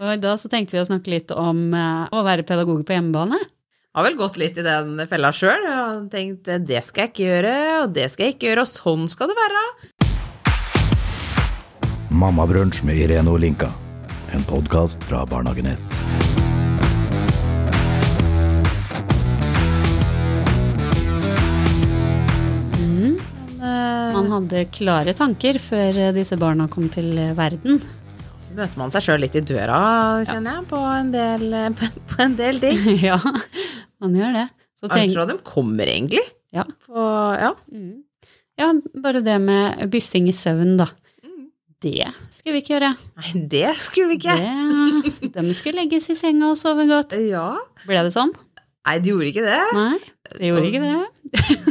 Og da så tenkte vi å snakke litt om eh, å være pedagog på hjemmebane. Har vel gått litt i den fella sjøl og tenkt eh, det skal jeg ikke gjøre, og det skal jeg ikke gjøre, og sånn skal det være. Mammabrunsj med Irene Olinka. En podkast fra Barnehagenett. Man hadde klare tanker før eh, disse barna kom til eh, verden. Møter man seg sjøl litt i døra, kjenner jeg, på en del, på en del ting. ja, man gjør det. Så tenk... tenk, tror de kommer, egentlig. ja. På, ja. Mm. ja, bare det med byssing i søvn, da. Det skulle vi ikke gjøre. Nei, det skulle vi ikke. Det, de skulle legges i senga og sove godt. Ja. Ble det sånn? Nei, de gjorde ikke det. Nei, det gjorde ikke det.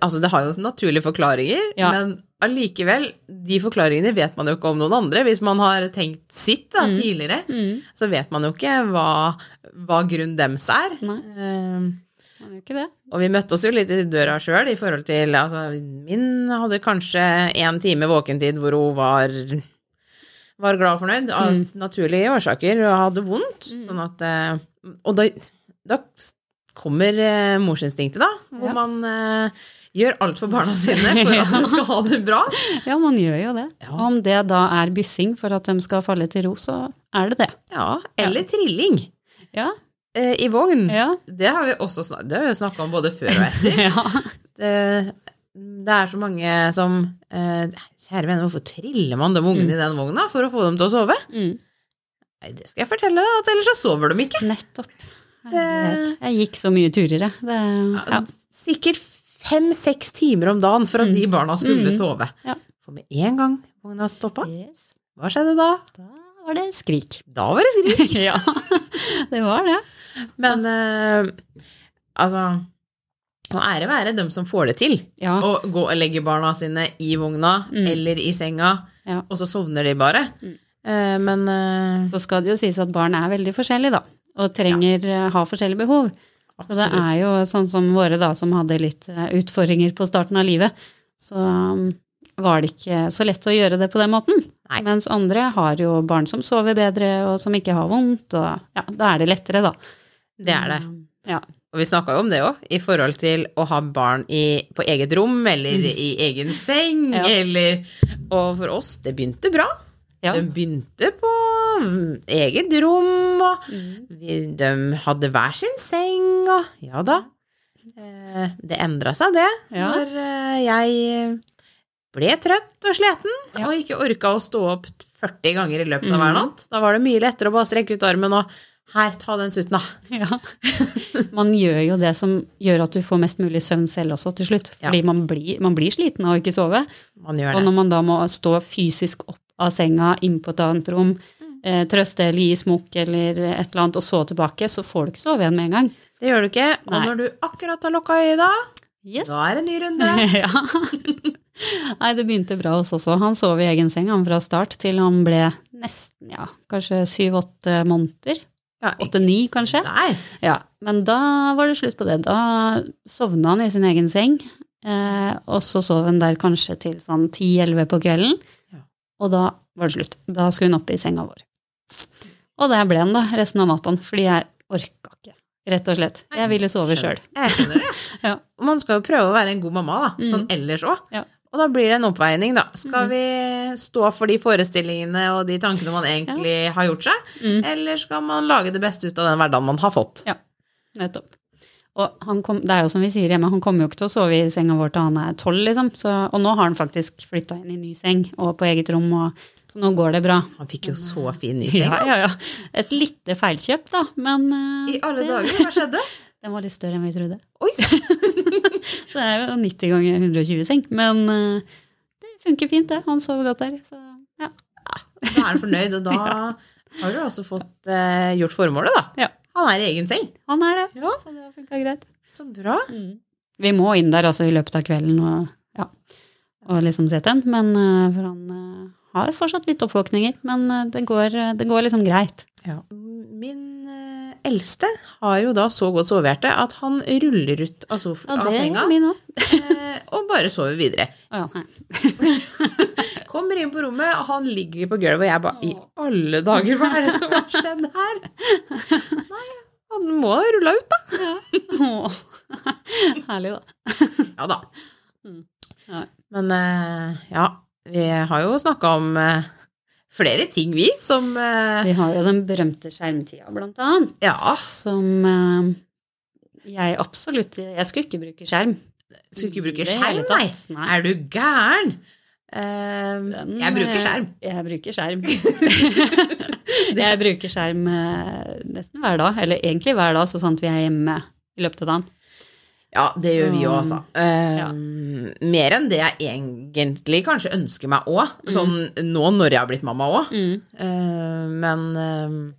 Altså, det har jo naturlige forklaringer, Ja. men allikevel, de forklaringene vet man jo ikke om noen andre. Hvis man har tenkt sitt da, tidligere, Mm. så vet man jo ikke hva, hva grunnen dems er. Eh, det. Og vi møtte oss jo litt i døra sjøl i forhold til altså, Min hadde kanskje én time våkentid hvor hun var, var glad og fornøyd, av naturlige årsaker, og hadde vondt. Sånn at eh, Og da, da kommer eh, morsinstinktet, da, hvor Ja. man eh, gjør alt for barna sine for at de skal ha det bra. Ja, man gjør jo det. Ja. Om det da er byssing for at de skal falle til ro, så er det det. Ja, Eller trilling Ja. eh, i vogn. Ja. Det har vi også snakka om både før og etter. ja. det, det er så mange som eh, Kjære venner, hvorfor triller man de ungene i den vogna for å få dem til å sove? Mm. Nei, det skal jeg fortelle deg, at ellers så sover de ikke. Nettopp. Herlighet. Jeg gikk så mye turer, jeg. Det, ja. Sikkert fem-seks timer om dagen for at de barna skulle Mm. sove. Ja. For med en gang vogna stoppa, Yes. hva skjedde da? Da var det skrik. Da var det skrik. ja, det var det. Men eh, altså Og ære være dem som får det til. Ja. Å gå og legge barna sine i vogna Mm. eller i senga, Ja. og så sovner de bare. Mm. Eh, men eh, Så skal det jo sies at barn er veldig forskjellige, da. Og trenger, ja. ha forskjellige behov. Så det er jo sånn som våre, da, som hadde litt eh, utfordringer på starten av livet. Så um, var det ikke så lett å gjøre det på den måten. Nei. Mens andre har jo barn som sover bedre, og som ikke har vondt, og ja, da er det lettere, da. det er det. Um, Ja. Og vi snakka jo om det òg, i forhold til å ha barn i, på eget rom eller i egen seng, Mm. Ja. eller Og for oss, det begynte bra. Ja. De begynte på mm, eget rom, og Mm. vi, de hadde hver sin seng, og ja da. Eh, det endra seg, det, Ja. når eh, jeg ble trøtt og sliten Ja. og ikke orka å stå opp 40 ganger i løpet av Mm. hver natt. Da var det mye lettere å bare strekke ut armen og her, ta den sutten, da. Ja. Man gjør jo det som gjør at du får mest mulig søvn selv også til slutt. Ja. Fordi man blir, man blir sliten av å ikke sove. Og når man da må stå fysisk opp av senga, inn på et annet rom, eh, trøste eller gi smokk eller et eller annet, og så tilbake, så får du ikke sove igjen med en gang. Det gjør du ikke. Og Nei. når du akkurat har lukka øya, Yes. da er det en ny runde. ja. Nei, det begynte bra hos oss også. Han sov i egen seng han fra start til han ble nesten, ja, kanskje syv-åtte måneder. Ja, Åtte-ni, kanskje. Nei. Ja, men da var det slutt på det. Da sovna han i sin egen seng, eh, og så sov han der kanskje til sånn 10-11 på kvelden. Ja. Og da var det slutt. Da skulle hun opp i senga vår. Og der ble han da resten av natta, fordi jeg orka ikke, rett og slett. Jeg ville sove sjøl. Jeg skjønner det. Ja. Man skal jo prøve å være en god mamma, da. Mm. Sånn ellers òg. Ja. Og da blir det en oppveining, da. Skal vi stå for de forestillingene og de tankene man egentlig har gjort seg, Mm. eller skal man lage det beste ut av den hverdagen man har fått? Ja, nettopp. Og han kom, det er jo som vi sier hjemme, han kommer jo ikke til å sove i senga vår til han er tolv, liksom. Så, og nå har han faktisk flytta inn i ny seng og på eget rom, og, så nå går det bra. Han fikk jo så fin ny seng. Ja, ja, ja. Et lite feilkjøp, da, men eh, I alle det- dager, hva skjedde? Den var litt større enn vi trodde. Oi! Så det er jo 90 ganger 120 seng. Men eh, det funker fint, det. Han sover godt der. Så ja. Da er han fornøyd, og da har du også fått eh, gjort formålet, da. Ja. Han er i egen seng. Han er det. Ja. Så det har funka greit. Så bra. Vi må inn der altså i løpet av kvelden og, ja, og liksom se til den. Men eh, for han har fortsatt litt oppvåkninger. Men eh, det, går, det går liksom greit. Ja. Min eh, eldste har jo da så godt sovehjerte at han ruller ut av, sof Ja, av senga eh, og bare sover videre. Ja, kommer inn på rommet, og han ligger på gulvet, og jeg bare I alle dager, hva er det som har skjedd her? Nei, han må ha rulla ut, da. Åh. Herlig, da. Ja da. Ja. Men eh, ja, vi har jo snakka om eh, flere ting, vi, som eh, Vi har jo den berømte skjermtida, blant annet. Ja, Som eh, jeg absolutt Jeg skulle ikke bruke skjerm. skulle ikke bruke skjerm, nei. Nei. Er du gæren? Eh, Den, jeg bruker skjerm. Jeg bruker skjerm. jeg bruker skjerm nesten hver dag, eller egentlig hver dag, så sant vi er hjemme i løpet av dagen. Ja, det gjør vi Så- òg, altså. Eh, ja. Mer enn det jeg egentlig kanskje ønsker meg òg, sånn nå når jeg har blitt mamma òg. Mm. men uh,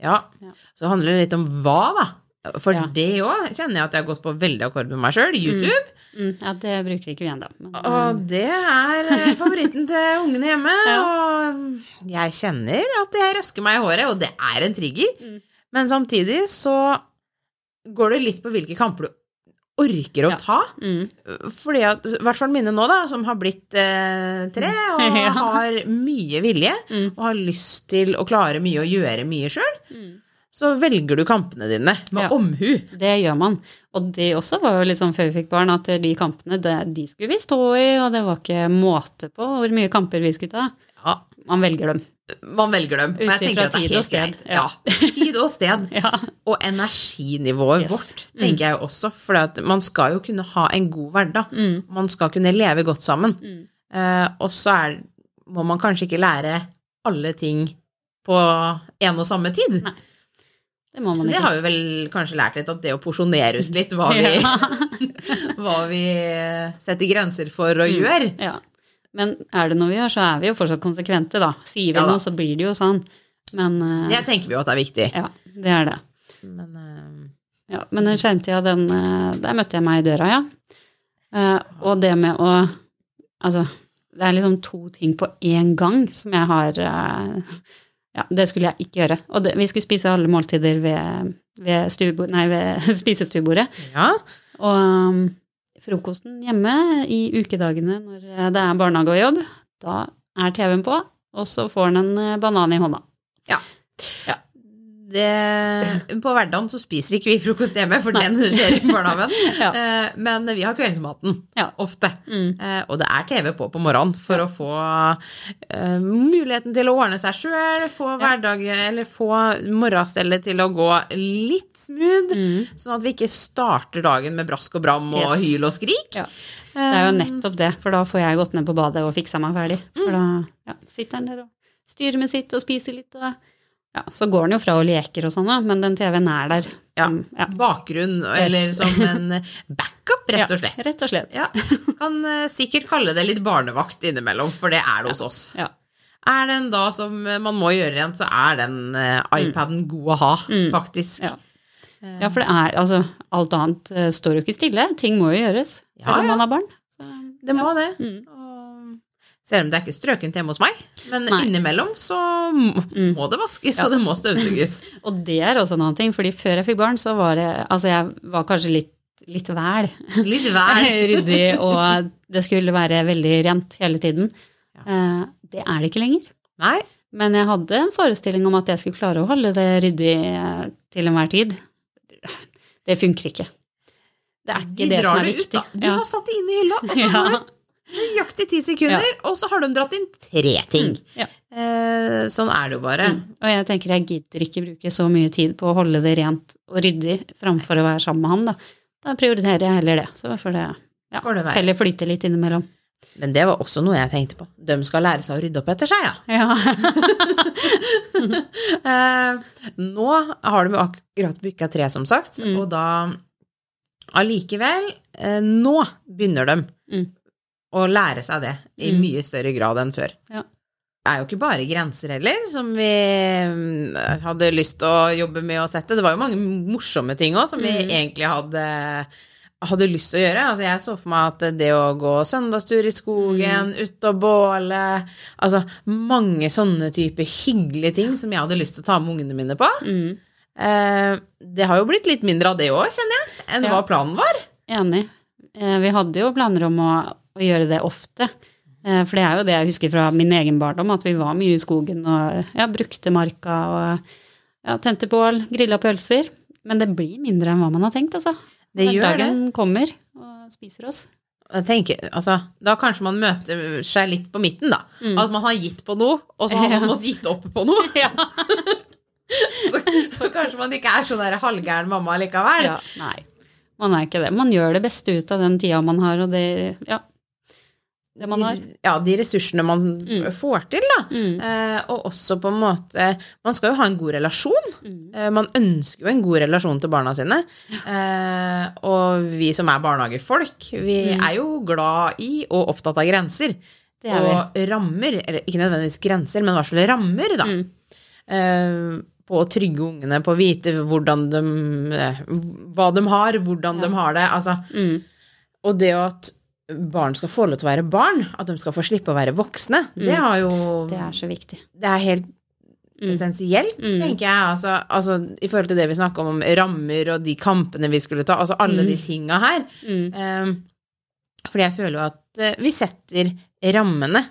ja. Ja. Så handler det litt om hva, da. For Ja. det òg kjenner jeg at jeg har gått på veldig akkord med meg sjøl. YouTube. Mm, ja, det bruker ikke vi ennå. Og det er eh, favoritten til ungene hjemme. Og jeg kjenner at jeg røsker meg i håret, og det er en trigger. Mm. Men samtidig så går det litt på hvilke kamper du orker å Ja. ta. mm, Fordi at, i hvert fall mine nå, da, som har blitt eh, tre og Ja. har mye vilje, Mm. og har lyst til å klare mye og gjøre mye sjøl, mm. så velger du kampene dine med Ja. omhu. Det gjør man. Og det også var jo litt sånn før vi fikk barn, at de kampene, det, de skulle vi stå i, og det var ikke måte på hvor mye kamper vi skulle ta. Ja, Man velger dem. man velger dem. Men jeg tenker at det er helt greit. Ja. Ja. Tid og sted. Ja. Og energinivået Yes. vårt, tenker jeg også. For man skal jo kunne ha en god hverdag. Mm. Man skal kunne leve godt sammen. Mm. Eh, og så er, må man kanskje ikke lære alle ting på en og samme tid. Nei, Det Så det ikke. har vi vel kanskje lært litt, at det å porsjonere ut litt hva vi, hva vi setter grenser for og Mm. gjør. Ja. Men er det noe vi gjør, så er vi jo fortsatt konsekvente, da. Sier vi Ja da. noe, så blir det jo sånn. Men uh, Det tenker vi jo at er viktig. ja, det er det. Men uh, Ja, men den skjermtida, den uh, Der møtte jeg meg i døra, ja. Og det med å Altså, det er liksom to ting på én gang som jeg har Ja, det skulle jeg ikke gjøre. Og det, vi skulle spise alle måltider ved, ved, stuebord, nei, ved spisestuebordet. ja. Og um, frokosten hjemme i ukedagene når det er barnehage og jobb, da er TV-en på, og så får han en eh, banan i hånda. Det, på hverdagen så spiser ikke vi frokost hjemme, for den skjer i barnehagen. Ja. Eh, Men vi har kveldsmaten, Ja. ofte. Mm. Eh, Og det er TV på på morgenen for å få eh, muligheten til å ordne seg sjøl, få hverdagen, eller få morgenstellet til å gå litt smooth, Mm. sånn at vi ikke starter dagen med brask og bram og Yes. hyl og skrik. Ja. Det er jo nettopp det, for da får jeg gått ned på badet og fiksa meg ferdig. For da ja, sitter han der og styrer med sitt og spiser litt. Og, ja, så går den jo fra og leker og sånn, da, men den TV-en er der. Ja. som- ja. Bakgrunn, eller som en backup, rett og slett. Ja, rett og slett. Ja, kan eh, sikkert kalle det litt barnevakt innimellom, for det er det hos oss. Ja. Er det en dag som eh, man må gjøre rent, så er den eh, iPaden god å ha, faktisk. Mm. Ja. ja, for det er altså Alt annet eh, står jo ikke stille. Ting må jo gjøres, selv om man har barn. Så, Det må det. Mm. Selv om det er ikke strøkent hjemme hos meg, men Nei. innimellom så må, Mm. det vaskes, Ja. og det må støvsuges. Og det er også en annen ting, fordi før jeg fikk barn, så var det Altså, jeg var kanskje litt, litt væl. Litt vær. ryddig, og det skulle være veldig rent hele tiden. Ja. Eh, Det er det ikke lenger. Nei, Men jeg hadde en forestilling om at jeg skulle klare å holde det ryddig eh, til enhver tid. Det funker ikke. Det er ikke de det som er viktig. Du har satt det inn i hylla, og så har ja. du nøyaktig ti sekunder, og så har de dratt inn tre ting. Ja. Eh, sånn er det jo bare. Mm. Og jeg tenker jeg gidder ikke bruke så mye tid på å holde det rent og ryddig framfor å være sammen med han. Da, da prioriterer jeg heller det. Så får det ja, Får det heller flyte litt innimellom. Men det var også noe jeg tenkte på. De skal lære seg å rydde opp etter seg, ja. Ja. Eh, nå har de jo akkurat bykka tre, som sagt, Mm. og da allikevel eh, Nå begynner de Mm. Å lære seg det i Mm. mye større grad enn før. Ja. Det er jo ikke bare grenser heller, som vi mm, hadde lyst til å jobbe med å sette. Det var jo mange morsomme ting òg som vi Mm. egentlig hadde hadde lyst til å gjøre. Altså, jeg så for meg at det å gå søndagstur i skogen, Mm. ut og båle Altså mange sånne typer hyggelige ting som jeg hadde lyst til å ta med ungene mine på. Mm. Eh, det har jo blitt litt mindre av det òg, kjenner jeg, enn Ja. hva planen var. Enig. Eh, Vi hadde jo planer om å, å gjøre det ofte. Eh, For det er jo det jeg husker fra min egen barndom, at vi var mye i skogen og ja, brukte marka og ja, tente bål, grilla pølser. Men det blir mindre enn hva man har tenkt, altså. Det Når gjør det. dagen kommer og spiser oss. Jeg tenker, altså, da kanskje man møter seg litt på midten, da. At man har gitt på noe, og så har man måttet gitt opp på noe. så, så kanskje man ikke er sånn der halvgæren mamma likevel. Ja, nei, man er ikke det. Man gjør det beste ut av den tida man har, og det, ja, det. De, ja, de ressursene man får til, da. Mm. Eh, og også på en måte Man skal jo ha en god relasjon. Mm. Eh, man ønsker jo en god relasjon til barna sine. Eh, og vi som er barnehagefolk, vi er jo glad i og opptatt av grenser. Mm. Er og rammer, eller ikke nødvendigvis grenser, men i hvert fall rammer, da. Mm. Eh, på å trygge ungene, på å vite hvordan de, eh, hva de har, hvordan de har det. Altså, Mm. og det at barn skal få lov til å være barn, at de skal få slippe å være voksne, det har jo Mm. Det er så viktig. Det er helt essensielt, Mm. tenker jeg. Altså, altså, I forhold til det vi snakka om, om rammer og de kampene vi skulle ta, altså alle de tinga her. Mm. Eh, fordi jeg føler jo at eh, vi setter rammene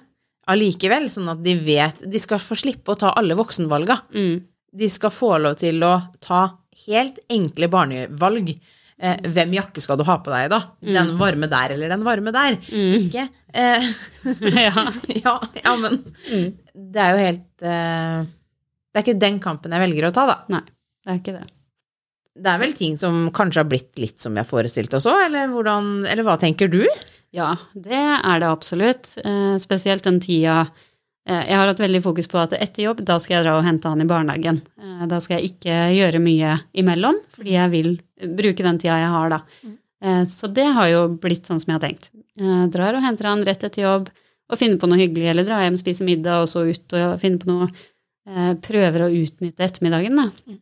allikevel, sånn at de vet De skal få slippe å ta alle voksenvalga. Mm. De skal få lov til å ta helt enkle barnevalg. Eh, hvem jakke skal du ha på deg, da? Mm. Den varme der eller den varme der? Ikke eh, ja. ja, ja, men Mm. det er jo helt eh, Det er ikke den kampen jeg velger å ta, da. Nei, det er ikke det. Det er vel ting som kanskje har blitt litt som vi har forestilt oss òg, eller, hvordan- eller hva tenker du? Ja, det er det absolutt. Eh, spesielt den tida Jeg har hatt veldig fokus på at etter jobb, da skal jeg dra og hente han i barnehagen. Eh, da skal jeg ikke gjøre mye imellom, fordi jeg vil bruke den tida jeg har da. Eh, så det har jo blitt sånn som jeg har tenkt. Jeg drar og henter han rett etter jobb, og finner på noe hyggelig, eller drar hjem, spiser middag, og så ut og finner på noe. Eh, prøver å utnytte ettermiddagen, da.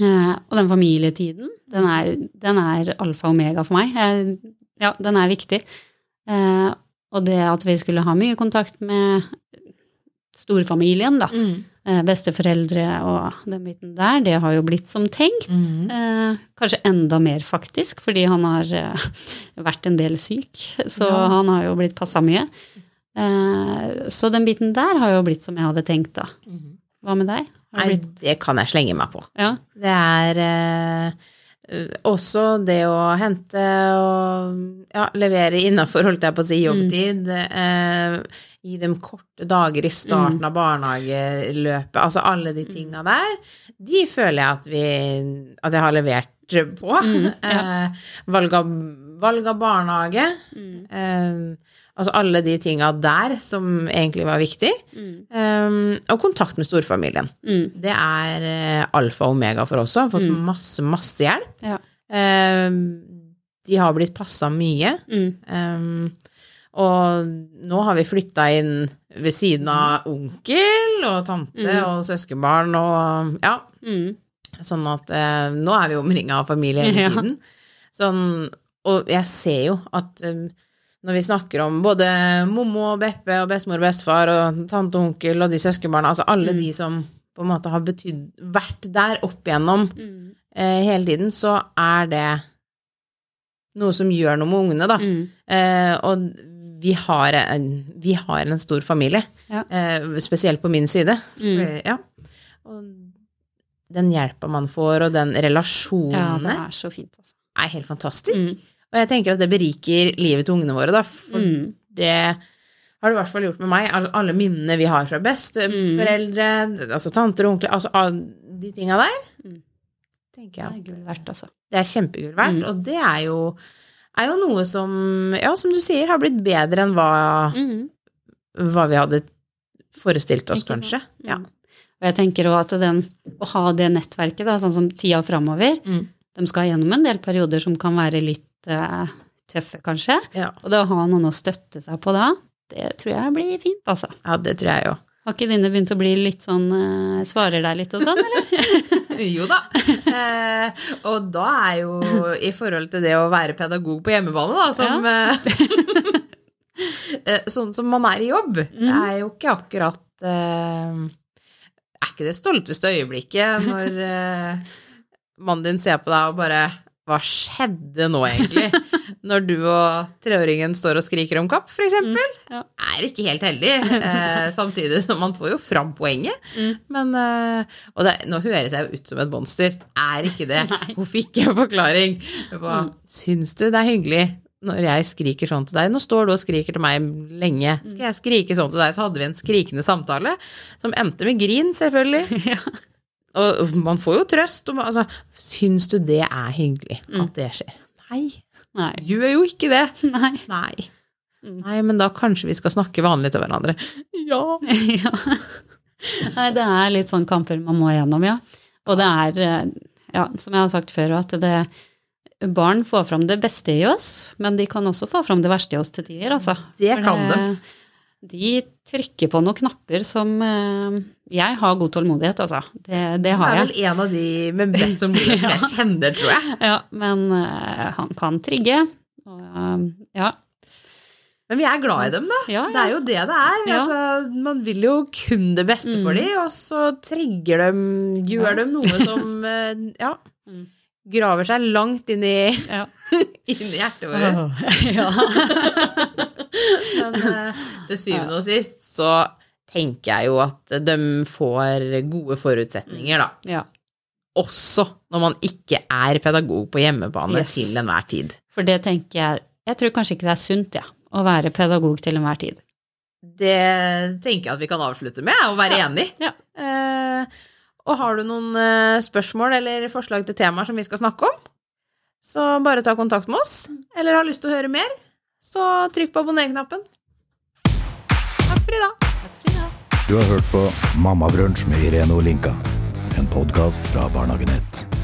Eh, og den familietiden, den er, den er alfa og omega for meg. Jeg, ja, den er viktig. Eh, og det at vi skulle ha mye kontakt med storfamilien, da. Eh, besteforeldre og den biten der, det har jo blitt som tenkt. Eh, kanskje enda mer, faktisk, fordi han har eh, vært en del syk. Så Ja. han har jo blitt passa mye. Eh, så den biten der har jo blitt som jeg hadde tenkt, da. Hva med deg? Har Nei, det det kan jeg slenge meg på. ja? Det er eh, også det å hente og ja, levere innafor, holdt jeg på å si, jobbtid. Eh, gi dem korte dager i starten av barnehageløpet. Altså alle de tinga der. De føler jeg at vi At jeg har levert på. eh, valg, av, valg av barnehage. Eh, altså alle de tinga der som egentlig var viktig. Eh, og kontakt med storfamilien. Mm. Det er eh, alfa og omega for oss Har Fått masse, masse hjelp. Ja. Eh, de har blitt passa mye. Mm. Og nå har vi flytta inn ved siden av onkel og tante og søskenbarn og ja. Mm. Sånn at eh, nå er vi omringa av familie hele Ja. tiden. Sånn, og jeg ser jo at eh, når vi snakker om både mommo og Beppe og bestemor og bestefar og tante og onkel og de søskenbarna, altså alle de som på en måte har betydd vært der opp igjennom Mm. eh, hele tiden, så er det noe som gjør noe med ungene, da. Mm. Eh, og vi har, en, vi har en stor familie, Ja. eh, spesielt på min side. Mm. Ja. Og den hjelpa man får, og den Ja, er fint, altså. er helt fantastisk. Mm. Og jeg tenker at det beriker livet til ungene våre, da. For Mm. det har det i hvert fall gjort med meg. Alle, minnene vi har fra besteforeldre, altså tanter og onkler, altså de tinga der, Mm. tenker Det jeg er gull verdt, altså. det er kjempegull verdt, Mm. og det er jo, er jo noe som, ja, som du sier, har blitt bedre enn hva, Mm. hva vi hadde forestilt oss, kanskje. Ja. Mm. Og jeg tenker også at den, å ha det nettverket, da, sånn som tida framover Mm. De skal gjennom en del perioder som kan være litt uh, tøffe, kanskje. Ja. Og det å ha noen å støtte seg på da, det tror jeg blir fint, altså. ja, det tror jeg jo. Har ikke dine begynt å bli litt sånn eh, Svarer deg litt og sånn, eller? jo da. Eh, og da er jo i forhold til det å være pedagog på hjemmebane, da, som ja. eh, Sånn som man er i jobb, mm. er jo ikke akkurat eh, Er ikke det stolteste øyeblikket når eh, mannen din ser på deg og bare Hva skjedde nå, egentlig? når du og treåringen står og skriker om kapp, for eksempel, ja. er ikke helt heldig. Eh, samtidig som man får jo fram poenget. Mm. Men, eh, og det, nå høres jeg jo ut som et monster. Er ikke det. Hun fikk en forklaring. På, Mm. Syns du det er hyggelig når jeg skriker sånn til deg? Nå står du og skriker til meg lenge. Skal jeg skrike sånn til deg? Så hadde vi en skrikende samtale som endte med grin, selvfølgelig. Ja. Og man får jo trøst. Og, altså, syns du det er hyggelig Mm. at det skjer? Nei, Nei. gjør jo ikke det. Nei. Nei. Mm. Nei, men da kanskje vi skal snakke vanlig til hverandre. Ja. ja. Nei, det er litt sånn kamper man må igjennom, ja. Og det er, eh, ja, som jeg har sagt før, at det, barn får fram det beste i oss, men de kan også få fram det verste i oss til tider, altså. Det kan de. De trykker på noen knapper som eh, Jeg har god tålmodighet, altså. Det, det har jeg. Det er vel en av de med best tålmodighet som jeg kjenner, tror jeg. Ja, men eh, han kan trigge. Og, eh, ja. Men vi er glad i dem, da. Ja, Det er jo det det er. Ja. Altså, man vil jo kun det beste for Mm. dem, og så trigger dem, gjør Ja. dem noe som ja, Mm. graver seg langt inn i, ja. inn i hjertet vårt. ja. Men eh, til syvende og sist så tenker jeg jo at de får gode forutsetninger, da. ja. Også når man ikke er pedagog på hjemmebane Yes. til enhver tid. For det tenker jeg Jeg tror kanskje ikke det er sunt, ja, å være pedagog til enhver tid. Det tenker jeg at vi kan avslutte med, å være enig. Ja. Eh, og har du noen eh, spørsmål eller forslag til temaer som vi skal snakke om, så bare ta kontakt med oss. Eller har lyst til å høre mer, så trykk på abonner-knappen. Takk for i dag. Takk for i dag. Du har hørt på Mammabrunsj med Irene Olinka. En podkast fra Barnehagen 1.